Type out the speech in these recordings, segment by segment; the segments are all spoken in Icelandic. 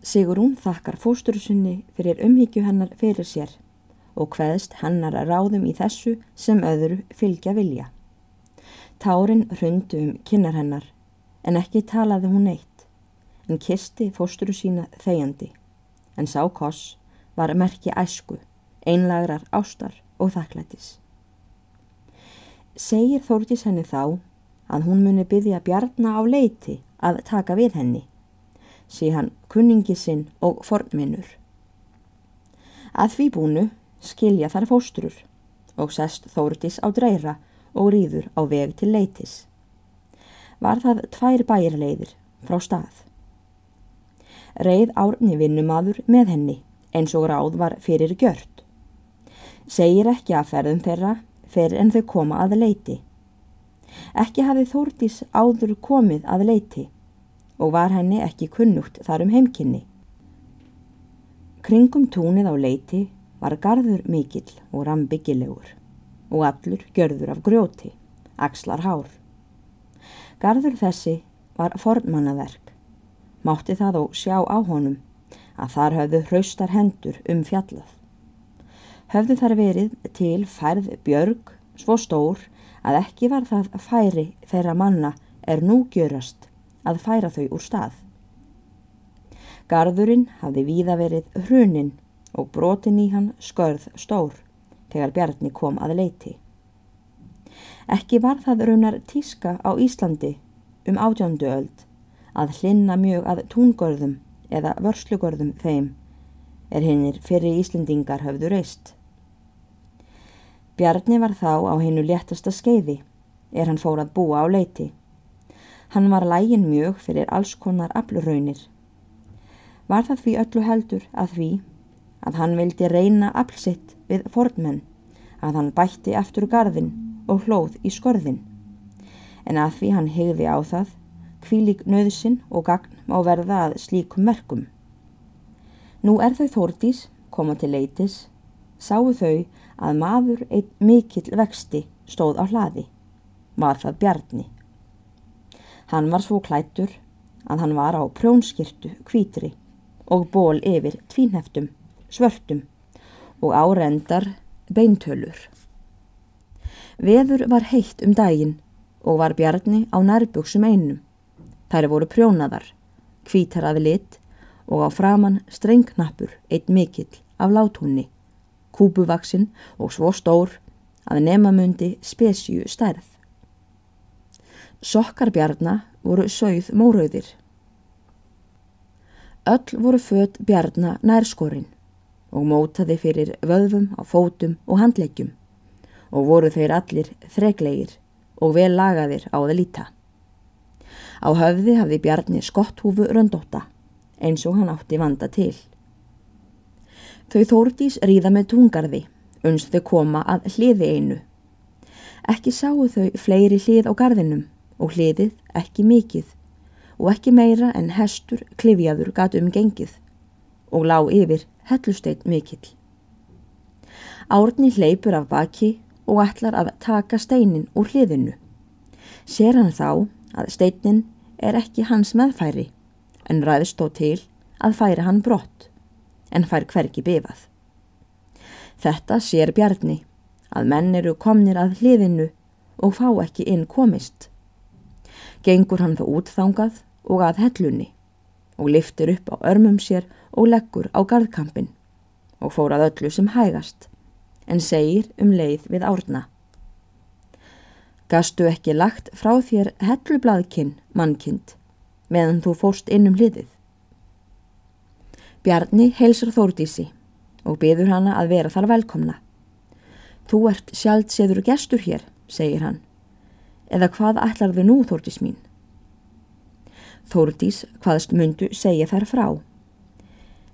Sigurún þakkar fóstursunni fyrir umhyggju hennar fyrir sér og hveðst hennar að ráðum í þessu sem öðru fylgja vilja. Tárin hrundu um kynnar hennar en ekki talaði hún neitt en kisti fósturu sína þegjandi en sá koss var merki æsku, einlagrar ástar og þakklætis. Segir Þórtís henni þá að hún muni byggja bjarna á leiti að taka við henni, sé hann kunningi sinn og fornminnur. Að því búnu skilja þar fóstrur og sest Þórtís á dreira og rýður á veg til leitis. Var það tvær bæjarleiðir frá stað. Reið árni vinnumadur með henni eins og ráð var fyrir gjört. Segir ekki að ferðum þeirra fyrir en þau koma að leiti. Ekki hafi Þórtís áður komið að leiti og var henni ekki kunnugt þar um heimkynni. Kringum túnið á leiti var garður mikill og rambyggilegur og allur gjörður af grjóti, axlar hár. Garður þessi var fornmannaverk. Mátti það þó sjá á honum að þar höfðu hraustar hendur um fjallað. Höfðu þar verið til færð björg svo stór að ekki var það færi þeirra manna er nú gjörast að færa þau úr stað. Garðurinn hafði víða verið hrunin og brotin í hann skörð stór þegar Bjarni kom að leiti. Ekki var það raunar tíska á Íslandi um átjándu öld að hlinna mjög að túngörðum eða vörslugörðum þeim er hinnir fyrir Íslendingar höfðu reist. Bjarni var þá á hennu léttasta skeiði er hann fór að búa á leiti. Hann var lægin mjög fyrir alls konar aflurraunir. Var það því öllu heldur að því að hann vildi reyna aflsitt við fornmenn, að hann bætti eftir garðin og hlóð í skorðin. En að því hann hegði á það, kvílik nöðsin og gagn má verða að slíkum merkum. Nú er þau þórtís, koma til leitis, sáu þau að maður einn mikill vexti stóð á hlaði, var það bjarni. Hann var svo klættur að hann var á prjónskirtu kvítri og ból yfir tvínheftum svörtum og árendar beintölur. Veður var heitt um daginn og var bjarni á nærbjöksum einum. Þær voru prjónaðar, kvítar að lit og á framann strengknappur eitt mikill af láthúnni, kúbuvaksinn og svo stór að nemamundi spesju stærð. Sokkar bjarna voru sögð mórauðir. Öll voru född bjarna nærskorinn og mótaði fyrir vöðvum á fótum og handlegjum og voru þeir allir þreglegir og vel lagaðir á það líta. Á höfði hafði Bjarni skotthúfu röndóta eins og hann átti vanda til. Þau þórdís ríða með tungarði, unst þau koma að hliði einu. Ekki sáu þau fleiri hlið á garðinum og hliðið ekki mikið og ekki meira en hestur klifjaður gat um gengið og lág yfir hellusteit mikill. Árni hleypur af baki og ætlar að taka steinin úr hliðinu. Ser hann þá að steinin er ekki hans meðfæri en ræðist þó til að færa hann brott en fær hverki bifað. Þetta sér Bjarni að menn eru komnir að hliðinu og fá ekki inn komist. Gengur hann þó útþangað og að hellunni og liftir upp á örmum sér og leggur á gardkampin og fór að öllu sem hægast en segir um leið við árna. Gastu ekki lagt frá þér hellublaðkinn, mannkind, meðan þú fórst inn um hliðið? Bjarni heilsar Þórdísi og byður hana að vera þar velkomna. Þú ert sjálft séður gestur hér, segir hann. Eða hvað ætlar þau nú, Þórdís mín? Þórdís hvaðst myndu segja þær frá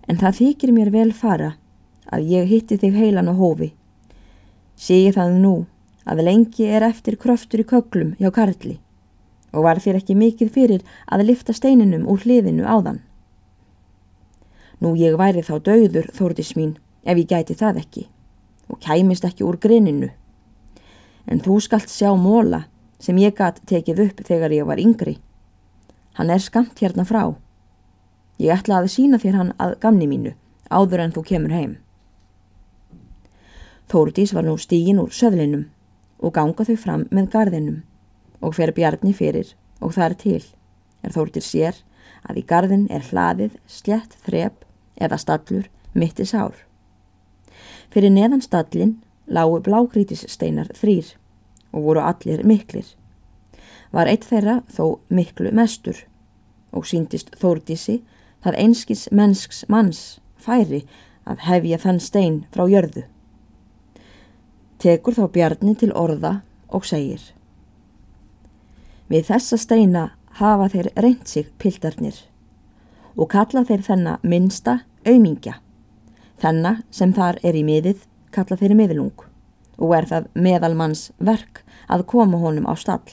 en það þykir mér vel fara að ég hitti þig heilan á hófi. Segi það nú að lengi er eftir kröftur í köglum hjá Karli og var þér ekki mikið fyrir að lifta steininum úr hliðinu áðan. Nú ég væri þá döður, þórdis mín, ef ég gæti það ekki og kæmist ekki úr grininu. En þú skalt sjá móla sem ég gæt tekið upp þegar ég var yngri. Hann er skamt hérna frá Ég ætla að sína þér hann að gamni mínu áður en þú kemur heim. Þórdís var nú stígin úr söðlinum og ganga þau fram með garðinum og fer bjarni fyrir og það er til er Þórdís sér að í garðin er hlaðið, slett, þrep eða stallur mittis ár. Fyrir neðan stallin lágu blágrítissteinar þrýr og voru allir miklir. Var eitt þeirra þó miklu mestur og síndist Þórdísi það einskis mennsks manns færi að hefja þann stein frá jörðu. Tekur þá Bjarni til orða og segir Við þessa steina hafa þeir reynt sig pildarnir og kalla þeir þennan minsta auðmingja. Þennan sem þar er í miðið kalla þeir miðlung og er það meðalmanns verk að koma honum á stall.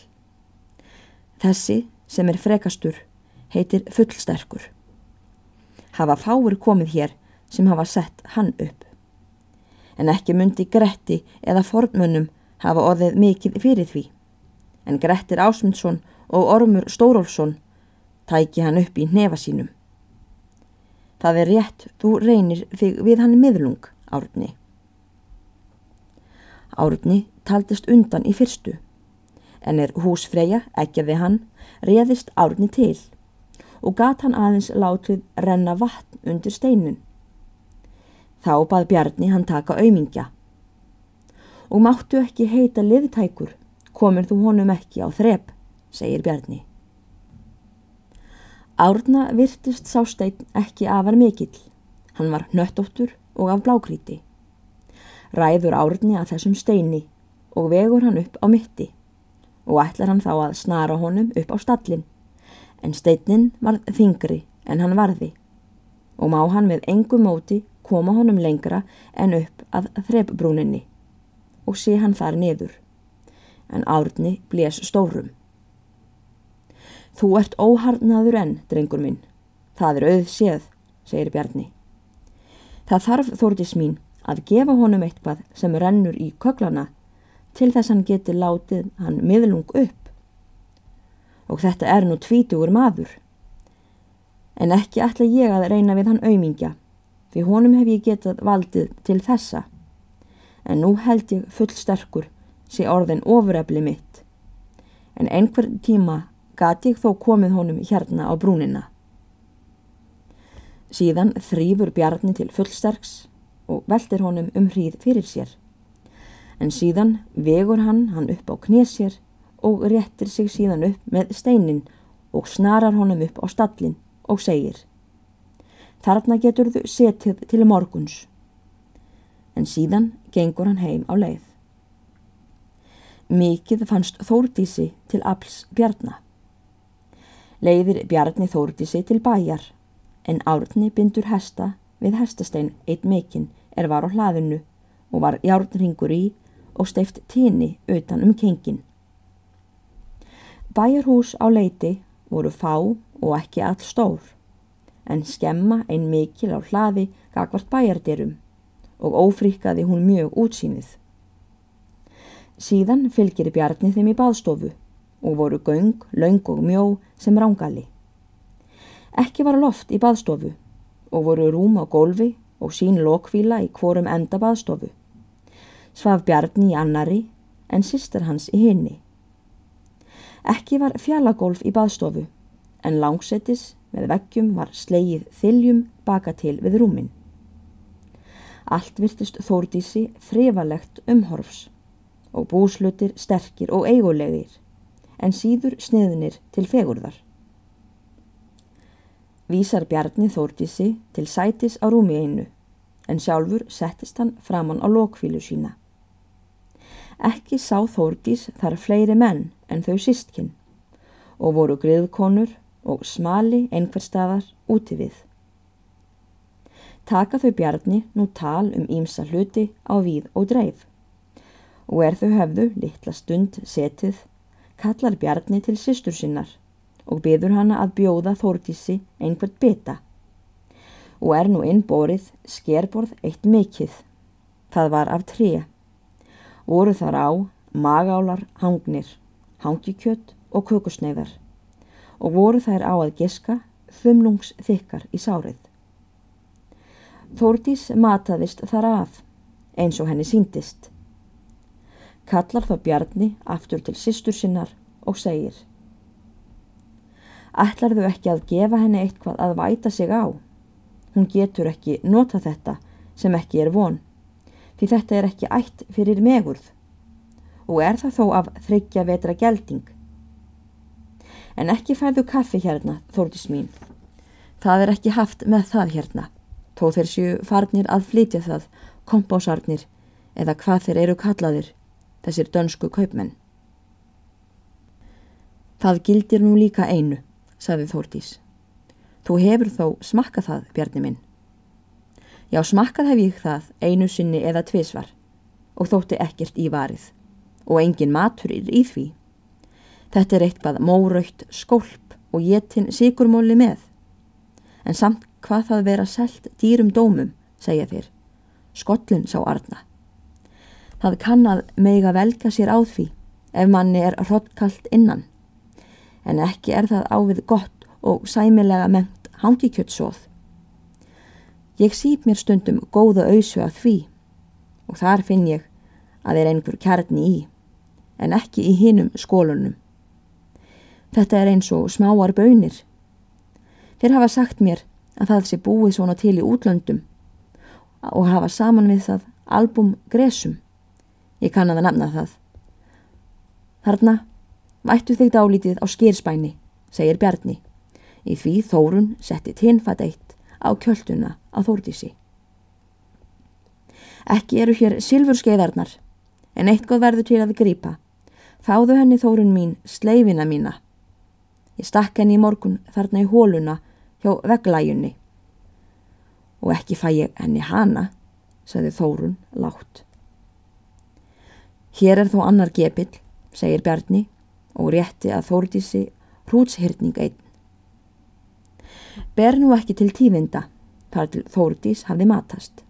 Þessi sem er frekastur heitir fullsterkur. Hafa fáir komið hér sem hafa sett hann upp en ekki myndi Gretti eða fornmönnum hafa orðið mikið fyrir því. En Grettir Ásmundsson og Ormur Stórólfsson tæki hann upp í nefa sínum. Það er rétt, þú reynir þig við hann miðlung, Árni. Árni taldist undan í fyrstu, en er húsfreyja, ekki við hann, reðist Árni til og gat hann aðeins látið renna vatn undir steinun. Þá bað Bjarni hann taka auðmingja. Og máttu ekki heita liðtækur, komir þú honum ekki á þrep, segir Bjarni. Árna virtist sásteinn ekki afar mikill. Hann var nöttóttur og af blákríti. Ræður Árni að þessum steini og vegur hann upp á mitti og ætlar hann þá að snara honum upp á stallin. En steinin var þingri en hann varði og má hann með engum móti koma honum lengra en upp að þreppbrúninni og sé hann þar niður, en árni blés stórum. Þú ert óharnaður enn, drengur minn. Það er auð séð, segir Bjarni. Það þarf þórtis mín að gefa honum eitthvað sem rennur í köklana til þess hann geti látið hann miðlung upp. Og þetta er nú tvítugur maður. En ekki ætla ég að reyna við hann auðmingja Því honum hef ég getað valdið til þessa. En nú held ég full sterkur sé orðin ofurefli mitt. En einhvern tíma gati ég þó komið honum hérna á brúnina. Síðan þrýfur Bjarni til fullsterks og veldir honum um hríð fyrir sér. En síðan vegur hann hann upp á knésér og réttir sig síðan upp með steinin og snarar honum upp á stallin og segir Þarna getur þau setið til morguns. En síðan gengur hann heim á leið. Mikið fannst Þórdísi til afls Bjarnar. Leiðir Bjarni Þórdísi til bæjar, en árni bindur hesta við hestastein eitt mikinn er var á hlaðinu og var járnringur í og steift tíni utan um kengin. Bæjarhús á leiti voru fá og ekki all stór en skemma ein mikil á hlaði gagvart bæjardyrum og ófrikaði hún mjög útsýnið. Síðan fylgir Bjarni þeim í baðstofu og voru göng, laung og mjó sem rángali. Ekki var loft í baðstofu og voru rúm á gólfi og sín lokvíla í hvorum enda baðstofu. Svaf Bjarni í annari en sýstar hans í hinni. Ekki var fjallagólf í baðstofu en langsetis með veggjum var slegið þiljum baka til við rúmin. Allt virtist þórdísi þrifalegt umhorfs og búslutir sterkir og eigulegir en síður sniðnir til fegurðar. Vísar Bjarni þórdísi til sætis á rúmi einu en sjálfur settist hann framann á lokfílu sína. Ekki sá þórdís þar fleiri menn en þau sístkinn og voru griðkonur og smali einhver staðar úti við. Taka þau bjarni nú tal um ímsa hluti á víð og dreif og er þau höfðu litla stund setið kallar bjarni til sýstur sinnar og byður hana að bjóða þórtísi einhvert bita og er nú innborið skerborð eitt mikill. Það var af tré. Voru þar á magálar hangnir, hangikjött og kökusneiðar og voru þær á að giska þumlungs þykkar í sárið. Þórdís mataðist þar af, eins og henni síndist. Kallar þá Bjarni aftur til sýstur sinnar og segir Ætlar þau ekki að gefa henni eitthvað að væta sig á? Hún getur ekki nota þetta sem ekki er von, því þetta er ekki ætt fyrir megurð og er það þó af þryggja vetra gelding. En ekki færðu kaffi hérna, þórtis mín. Það er ekki haft með það hérna, þó þeir séu farnir að flytja það, kompásarnir eða hvað þeir eru kallaðir, þessir dönsku kaupmenn. Það gildir nú líka einu, saði Þórtís. Þú hefur þó smakkað það, Bjarni minn. Já, smakkað hef ég það einu sinni eða tvísvar og þótti ekkert í varið og engin matur er í því. Þetta er eitthvað móraukt skólp og jetin sigurmóli með. En samt hvað það vera selt dýrum dómum, segja þér. Skollun sá Arna. Það kann að meiga velga sér á því ef manni er hrodkalt innan. En ekki er það ávið gott og sæmilega mengt hangikjötsóð. Ég síp mér stundum góða auðsu að því og þar finn ég að er einhver kjarni í, en ekki í hinum skólunum. Þetta er eins og smáar bönir. Þeir hafa sagt mér að það sé búið svona til í útlöndum og hafa saman við það album Gresum. Ég kann að nefna það. Þarna vættu þig dálítið á skýrspæni, segir Bjarni. Í því Þórun setti tinnfætt eitt á kjölduna á Þórdísi. Ekki eru hér silfurskeiðarnar, en eitthvað verður til að grípa. Þáðu henni Þórun mín sleifina mína. Ég stakk henni í morgun þarna í hóluna hjá veglæjunni. Og ekki fæ ég henni hana, sagði Þórun látt. Hér er þó annar gepill, segir Bjarni og rétti að Þórdísi hrútshyrning einn. Ber nú ekki til tífinda, þar til Þórdís hafði matast.